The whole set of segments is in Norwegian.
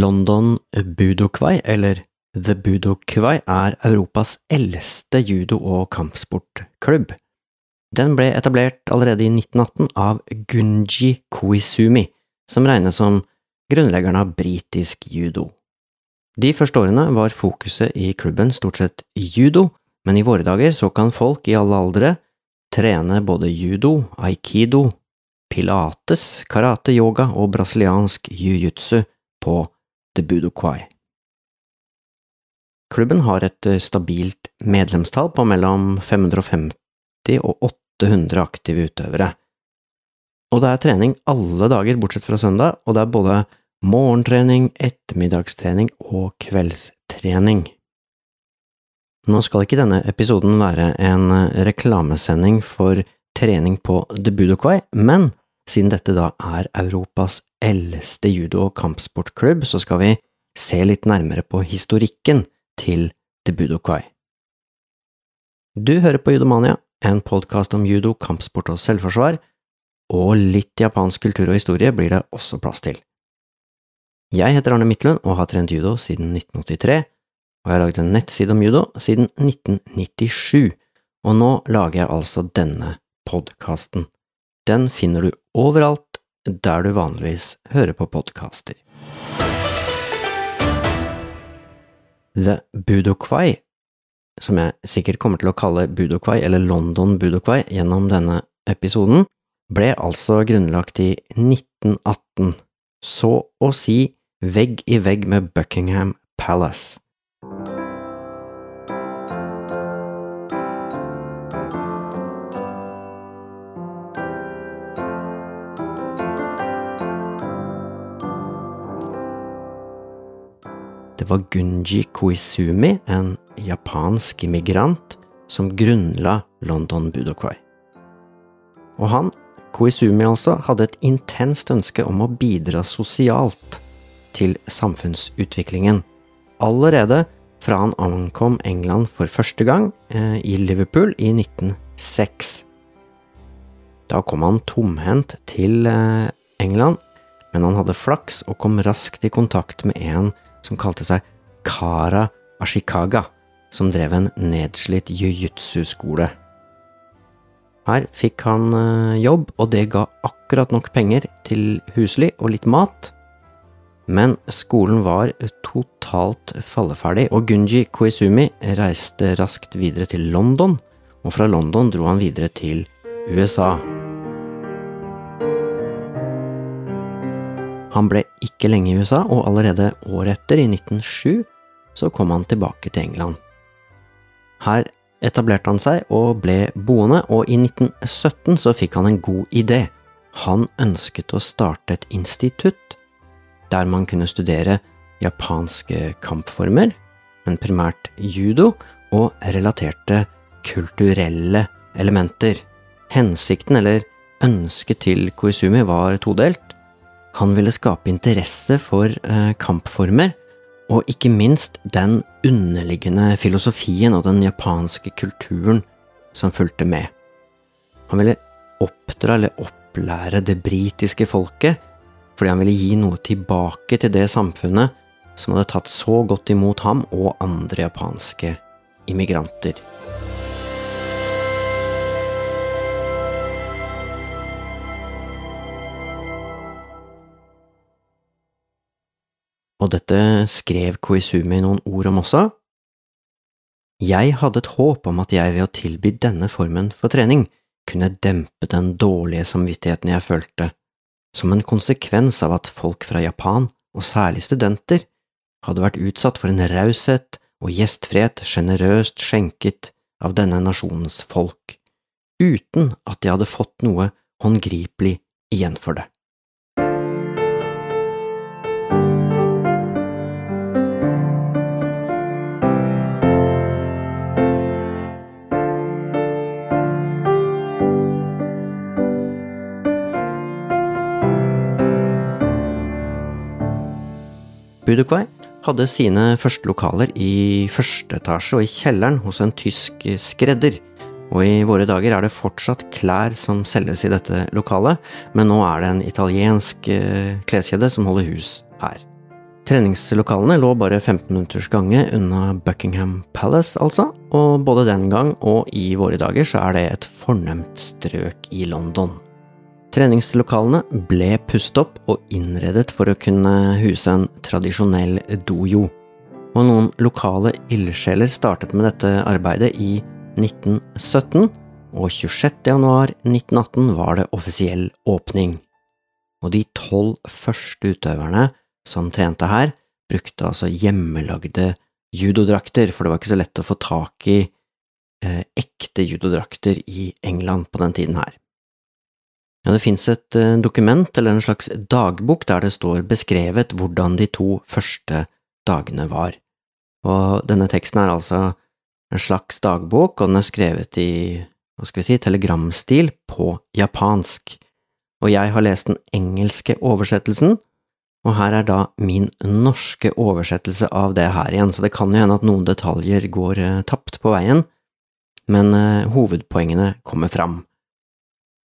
London Budokwai, eller The Budokwai, er Europas eldste judo- og kampsportklubb. Den ble etablert allerede i 1918 av Gunji Koizumi, som regnes som grunnleggeren av britisk judo. De første årene var fokuset i klubben stort sett judo, men i våre dager så kan folk i alle aldre trene både judo, aikido, pilates, karate, yoga og brasiliansk jiu-jitsu på The Budokwai. Klubben har et eh, stabilt medlemstall på mellom 550 og 800 aktive utøvere. Og det er trening alle dager bortsett fra søndag, og det er både morgentrening, ettermiddagstrening og kveldstrening. Nå skal ikke denne episoden være en eh, reklamesending for trening på The Budokwai, men siden dette da er Europas eldste judo- og kampsportklubb, så skal vi se litt nærmere på historikken til The Budokai. Du hører på Judomania, en podkast om judo, kampsport og selvforsvar, og litt japansk kultur og historie blir det også plass til. Jeg heter Arne Midtlund og har trent judo siden 1983, og jeg har laget en nettside om judo siden 1997, og nå lager jeg altså denne podkasten. Den finner du overalt der du vanligvis hører på podkaster. The Budokwai, som jeg sikkert kommer til å kalle Budokwai eller London Budokwai gjennom denne episoden, ble altså grunnlagt i 1918, så å si vegg i vegg med Buckingham Palace. Det var Gunji Koizumi, en japansk immigrant, som grunnla London Budokwai. Og han, Koizumi altså, hadde et intenst ønske om å bidra sosialt til samfunnsutviklingen, allerede fra han ankom England for første gang eh, i Liverpool i 1906. Da kom han tomhendt til eh, England, men han hadde flaks og kom raskt i kontakt med en som kalte seg Kara Ashikaga, som drev en nedslitt jiu-jitsu-skole. Her fikk han eh, jobb, og det ga akkurat nok penger til husly og litt mat. Men skolen var totalt falleferdig, og Gunji Koizumi reiste raskt videre til London, og fra London dro han videre til USA. Han ble ikke lenge i USA, og allerede året etter, i 1907, så kom han tilbake til England. Her etablerte han seg og ble boende, og i 1917 så fikk han en god idé. Han ønsket å starte et institutt der man kunne studere japanske kampformer, men primært judo og relaterte kulturelle elementer. Hensikten, eller ønsket til Koizumi, var todelt. Han ville skape interesse for eh, kampformer, og ikke minst den underliggende filosofien og den japanske kulturen som fulgte med. Han ville oppdra eller opplære det britiske folket, fordi han ville gi noe tilbake til det samfunnet som hadde tatt så godt imot ham og andre japanske immigranter. Og dette skrev Koizumi noen ord om også. Jeg hadde et håp om at jeg ved å tilby denne formen for trening kunne dempe den dårlige samvittigheten jeg følte, som en konsekvens av at folk fra Japan, og særlig studenter, hadde vært utsatt for en raushet og gjestfrihet sjenerøst skjenket av denne nasjonens folk, uten at de hadde fått noe håndgripelig igjen for det. Budokwai hadde sine første lokaler i første etasje og i kjelleren hos en tysk skredder, og i våre dager er det fortsatt klær som selges i dette lokalet, men nå er det en italiensk eh, kleskjede som holder hus her. Treningslokalene lå bare 15 minutters gange unna Buckingham Palace, altså, og både den gang og i våre dager så er det et fornemt strøk i London. Treningslokalene ble pustet opp og innredet for å kunne huse en tradisjonell dojo, og noen lokale ildsjeler startet med dette arbeidet i 1917, og 26. januar 1918 var det offisiell åpning. Og de tolv første utøverne som trente her, brukte altså hjemmelagde judodrakter, for det var ikke så lett å få tak i eh, ekte judodrakter i England på den tiden her. Ja, det fins et eh, dokument, eller en slags dagbok, der det står beskrevet hvordan de to første dagene var. Og denne teksten er altså en slags dagbok, og den er skrevet i, hva skal vi si, telegramstil på japansk. Og jeg har lest den engelske oversettelsen, og her er da min norske oversettelse av det her igjen, så det kan jo hende at noen detaljer går eh, tapt på veien, men eh, hovedpoengene kommer fram.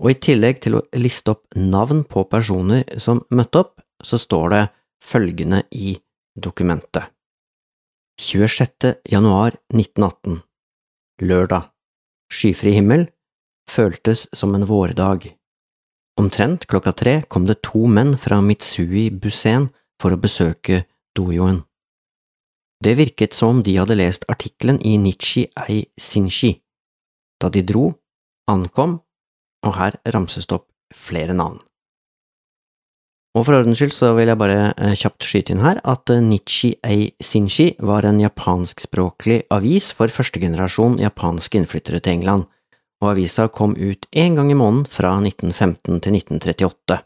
Og i tillegg til å liste opp navn på personer som møtte opp, så står det følgende i dokumentet. 26. januar 1918 Lørdag Skyfri himmel Føltes som en vårdag. Omtrent klokka tre kom det to menn fra Mitsui Busen for å besøke dojoen. Det virket som om de hadde lest artikkelen i Nichi Ei Sinshi. Da de dro, ankom, og her ramses det opp flere navn. Og for ordens skyld så vil jeg bare eh, kjapt skyte inn her at eh, Nichi Ei Sinshi var en japanskspråklig avis for førstegenerasjon japanske innflyttere til England og avisa kom ut én gang i måneden fra 1915 til 1938.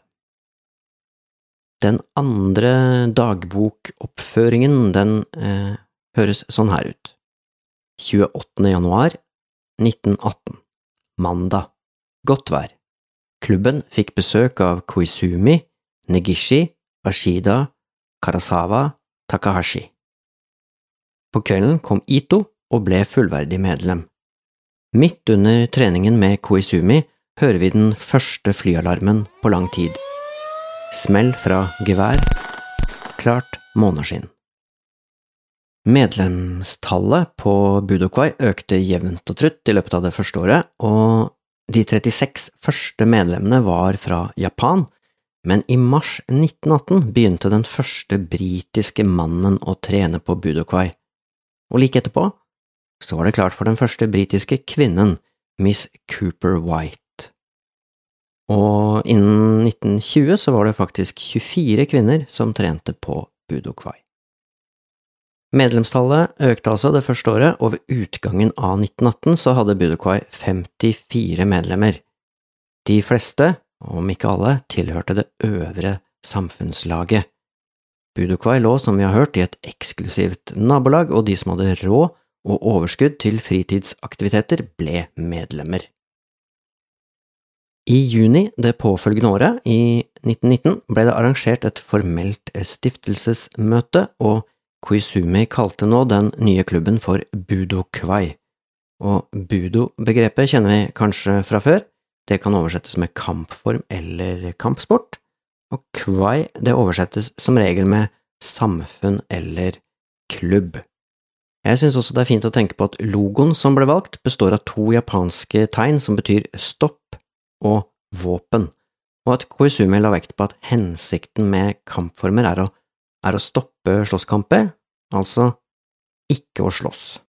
Den andre dagbokoppføringen, den eh, høres sånn her ut. 28. januar 1918 Mandag Godt vær. Klubben fikk besøk av Koizumi, Negishi, Ashida, Karasawa, Takahashi. På kvelden kom Ito og ble fullverdig medlem. Midt under treningen med Koizumi hører vi den første flyalarmen på lang tid. Smell fra gevær. Klart måneskinn. Medlemstallet på Budokwai økte jevnt og trutt i løpet av det første året, og de 36 første medlemmene var fra Japan, men i mars 1918 begynte den første britiske mannen å trene på Budokwai, og like etterpå så var det klart for den første britiske kvinnen, Miss Cooper White. Og innen 1920 så var det faktisk 24 kvinner som trente på Budokwai. Medlemstallet økte altså det første året, og ved utgangen av 1918 så hadde Budokwai 54 medlemmer. De fleste, om ikke alle, tilhørte det øvre samfunnslaget. Budokwai lå, som vi har hørt, i et eksklusivt nabolag, og de som hadde råd, og overskudd til fritidsaktiviteter ble medlemmer. I juni det påfølgende året, i 1919, ble det arrangert et formelt stiftelsesmøte, og Koizumi kalte nå den nye klubben for Budo-Kwai. Og budo-begrepet kjenner vi kanskje fra før, det kan oversettes med kampform eller kampsport, og kwai det oversettes som regel med samfunn eller klubb. Jeg synes også det er fint å tenke på at logoen som ble valgt, består av to japanske tegn som betyr stopp og våpen, og at Koizumi la vekt på at hensikten med kampformer er å, er å stoppe slåsskamper, altså ikke å slåss.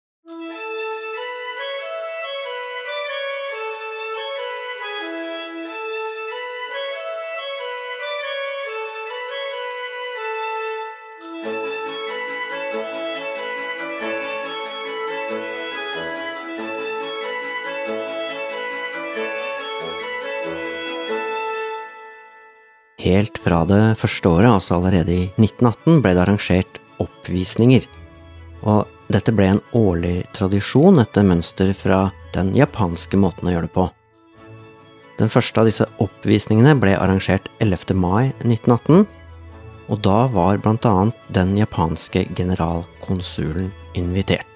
Helt fra det første året, altså allerede i 1918, ble det arrangert oppvisninger. Og dette ble en årlig tradisjon etter mønster fra den japanske måten å gjøre det på. Den første av disse oppvisningene ble arrangert 11. mai 1918, og da var blant annet den japanske generalkonsulen invitert.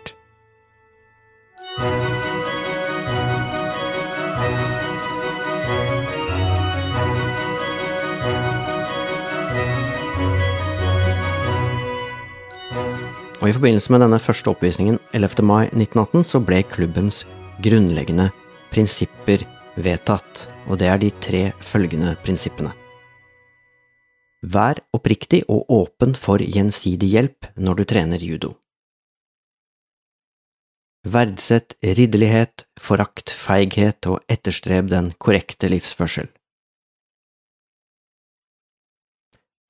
Og i forbindelse med denne første oppvisningen 11. mai 1918 så ble klubbens grunnleggende prinsipper vedtatt, og det er de tre følgende prinsippene. Vær oppriktig og åpen for gjensidig hjelp når du trener judo. Verdsett ridderlighet, forakt feighet og etterstreb den korrekte livsførsel.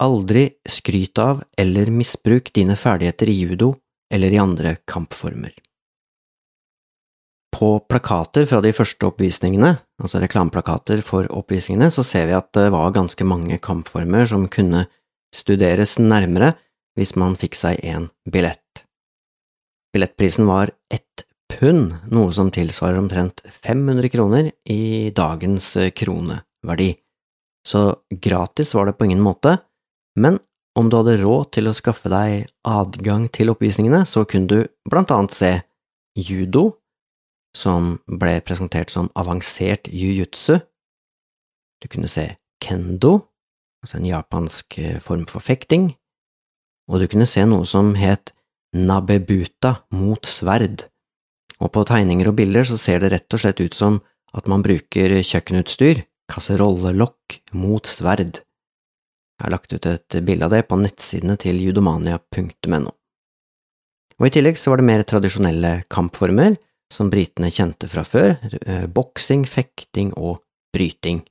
Aldri skryt av eller misbruk dine ferdigheter i judo eller i andre kampformer. På plakater fra de første oppvisningene, altså reklameplakater for oppvisningene, så ser vi at det var ganske mange kampformer som kunne studeres nærmere hvis man fikk seg en billett. Billettprisen var ett pund, noe som tilsvarer omtrent 500 kroner i dagens kroneverdi, så gratis var det på ingen måte, men om du hadde råd til å skaffe deg adgang til oppvisningene, så kunne du blant annet se judo, som ble presentert som avansert jiu-jitsu. Du kunne se kendo, altså en japansk eh, form for fekting, og du kunne se noe som het nabebuta mot sverd, og på tegninger og bilder så ser det rett og slett ut som at man bruker kjøkkenutstyr, kasserollelokk, mot sverd. Jeg har lagt ut et bilde av det på nettsidene til judomania.no. Og I tillegg så var det mer tradisjonelle kampformer, som britene kjente fra før, eh, boksing, fekting og bryting.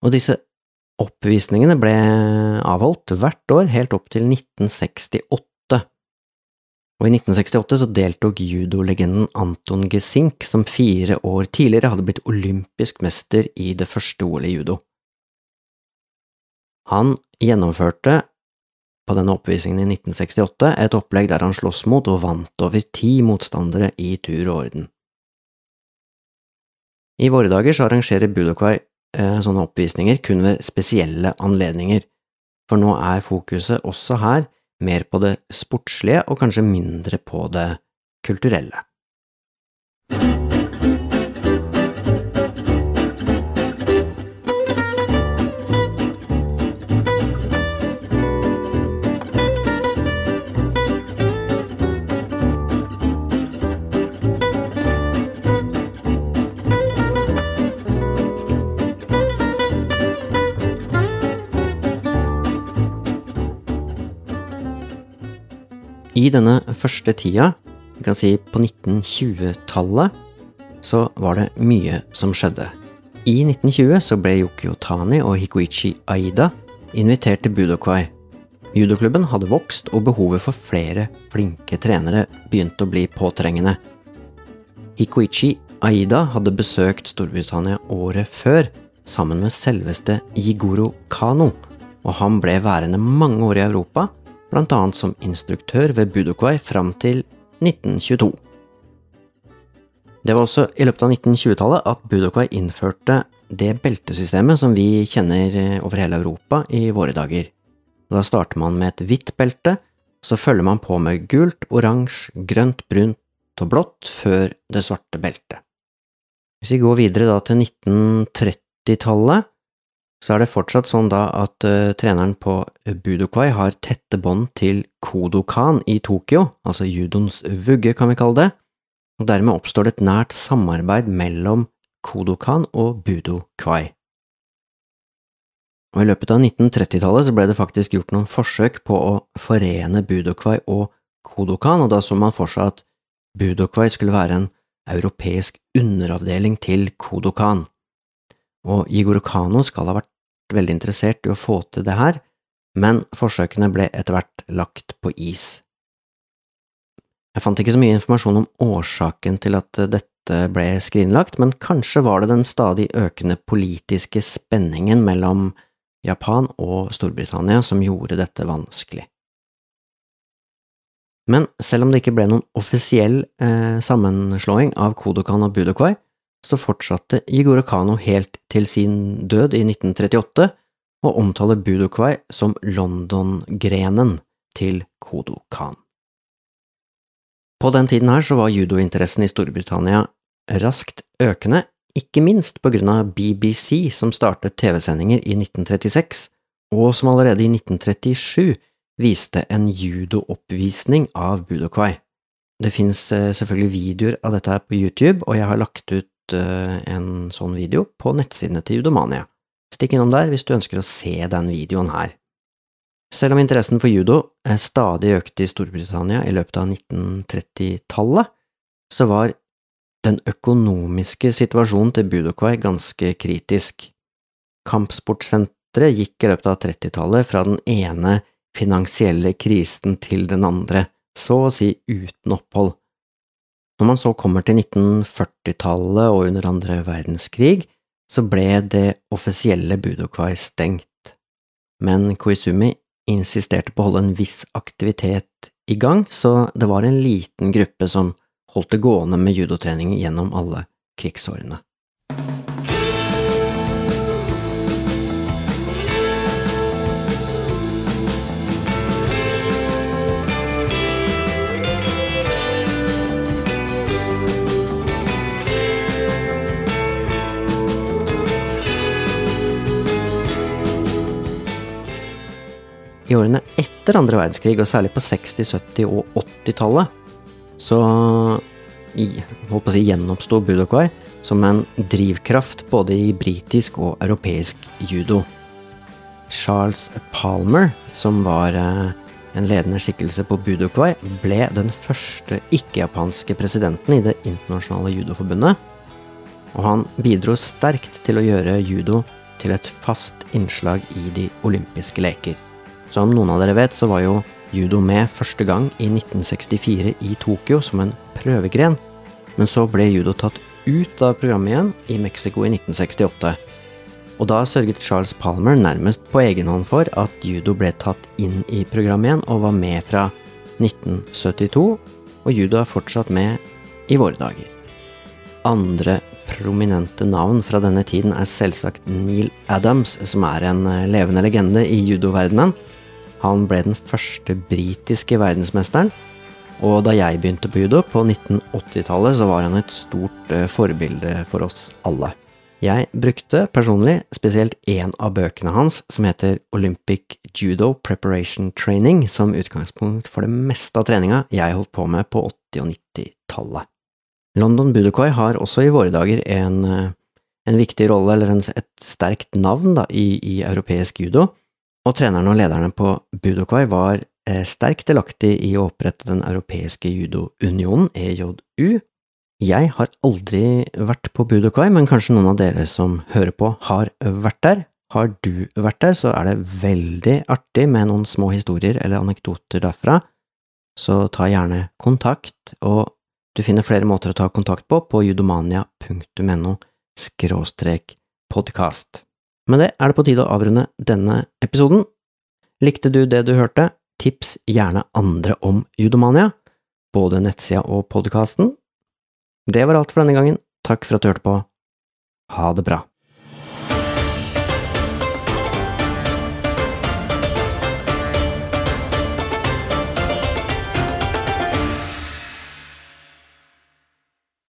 Og disse oppvisningene ble avholdt hvert år helt opp til 1968. Og i 1968 så deltok judolegenden Anton Gesink, som fire år tidligere hadde blitt olympisk mester i det første OL i judo. Han gjennomførte på denne oppvisningen i 1968 et opplegg der han sloss mot og vant over ti motstandere i tur og orden. I våre dager så arrangerer Budokai eh, sånne oppvisninger kun ved spesielle anledninger, for nå er fokuset også her mer på det sportslige og kanskje mindre på det kulturelle. I denne første tida, vi kan si på 1920-tallet, så var det mye som skjedde. I 1920 så ble Yokio Tani og Hikoichi Aida invitert til Budokwai. Judoklubben hadde vokst, og behovet for flere flinke trenere begynte å bli påtrengende. Hikoichi Aida hadde besøkt Storbritannia året før sammen med selveste Jigoro Kano, og han ble værende mange år i Europa annet som instruktør ved Budokwai fram til 1922. Det var også i løpet av 1920-tallet at Budokvai innførte det beltesystemet som vi kjenner eh, over hele Europa i våre dager. Da starter man med et hvitt belte, så følger man på med gult, oransje, grønt, brunt og blått før det svarte beltet. Hvis vi går videre til 1930-tallet, så er det fortsatt sånn da at uh, treneren på Budokwai har tette bånd til Kodokan i Tokyo, altså judoens vugge, kan vi kalle det, og dermed oppstår det et nært samarbeid mellom Kodokan og Budokwai. Og I løpet av 1930-tallet så ble det faktisk gjort noen forsøk på å forene Budokwai og Kodokan, og da så man for seg at Budokwai skulle være en europeisk underavdeling til Kodokan og Igor Kano skal ha vært veldig interessert i å få til det her, men forsøkene ble etter hvert lagt på is. Jeg fant ikke så mye informasjon om årsaken til at dette ble skrinlagt, men kanskje var det den stadig økende politiske spenningen mellom Japan og Storbritannia som gjorde dette vanskelig. Men selv om det ikke ble noen offisiell eh, sammenslåing av Kodokan og Budokwai, så fortsatte Jigoro Kano helt til sin død i 1938 å omtale Budokwai som London-grenen til Kodokan. På den tiden her så var judointeressen i Storbritannia raskt økende, ikke minst på grunn av BBC som startet TV-sendinger i 1936, og som allerede i 1937 viste en judooppvisning av budokwai. Det fins eh, selvfølgelig videoer av dette her på YouTube, og jeg har lagt ut eh, en sånn video på nettsidene til Judomania. Stikk innom der hvis du ønsker å se den videoen her. Selv om interessen for judo stadig økte i Storbritannia i løpet av 1930-tallet, så var den økonomiske situasjonen til budokwai ganske kritisk. Kampsportsenteret gikk i løpet av 30-tallet fra den ene finansielle krisen til den andre så å si uten opphold. Når man så kommer til 1940-tallet og under andre verdenskrig, så ble det offisielle budokvai stengt, men Koizumi insisterte på å holde en viss aktivitet i gang, så det var en liten gruppe som holdt det gående med judotrening gjennom alle krigsårene. I årene etter andre verdenskrig, og særlig på 60-, 70- og 80-tallet, så holdt på å si, gjenoppsto budokwai som en drivkraft både i britisk og europeisk judo. Charles Palmer, som var eh, en ledende skikkelse på budokwai, ble den første ikke-japanske presidenten i Det internasjonale judoforbundet, og han bidro sterkt til å gjøre judo til et fast innslag i de olympiske leker. Som noen av dere vet, så var jo judo med første gang i 1964 i Tokyo som en prøvegren, men så ble judo tatt ut av programmet igjen i Mexico i 1968. Og da sørget Charles Palmer nærmest på egen hånd for at judo ble tatt inn i programmet igjen og var med fra 1972, og judo er fortsatt med i våre dager. Andre prominente navn fra denne tiden er selvsagt Neil Adams, som er en levende legende i judoverdenen. Han ble den første britiske verdensmesteren, og da jeg begynte på judo på 1980-tallet, så var han et stort uh, forbilde for oss alle. Jeg brukte personlig spesielt én av bøkene hans, som heter Olympic Judo Preparation Training, som utgangspunkt for det meste av treninga jeg holdt på med på 80- og 90-tallet. London Budokoi har også i våre dager en, eh, en viktig rolle, eller en, et sterkt navn, da, i, i europeisk judo, og trenerne og lederne på Budokai var eh, sterkt delaktig i å opprette Den europeiske judounionen, EJU. Jeg har aldri vært på Budokai, men kanskje noen av dere som hører på, har vært der. Har du vært der, så er det veldig artig med noen små historier eller anekdoter derfra, så ta gjerne kontakt, og du finner flere måter å ta kontakt på på judomania.no skråstrek podkast. Med det er det på tide å avrunde denne episoden. Likte du det du hørte? Tips gjerne andre om Judomania, både nettsida og podkasten. Det var alt for denne gangen. Takk for at du hørte på. Ha det bra.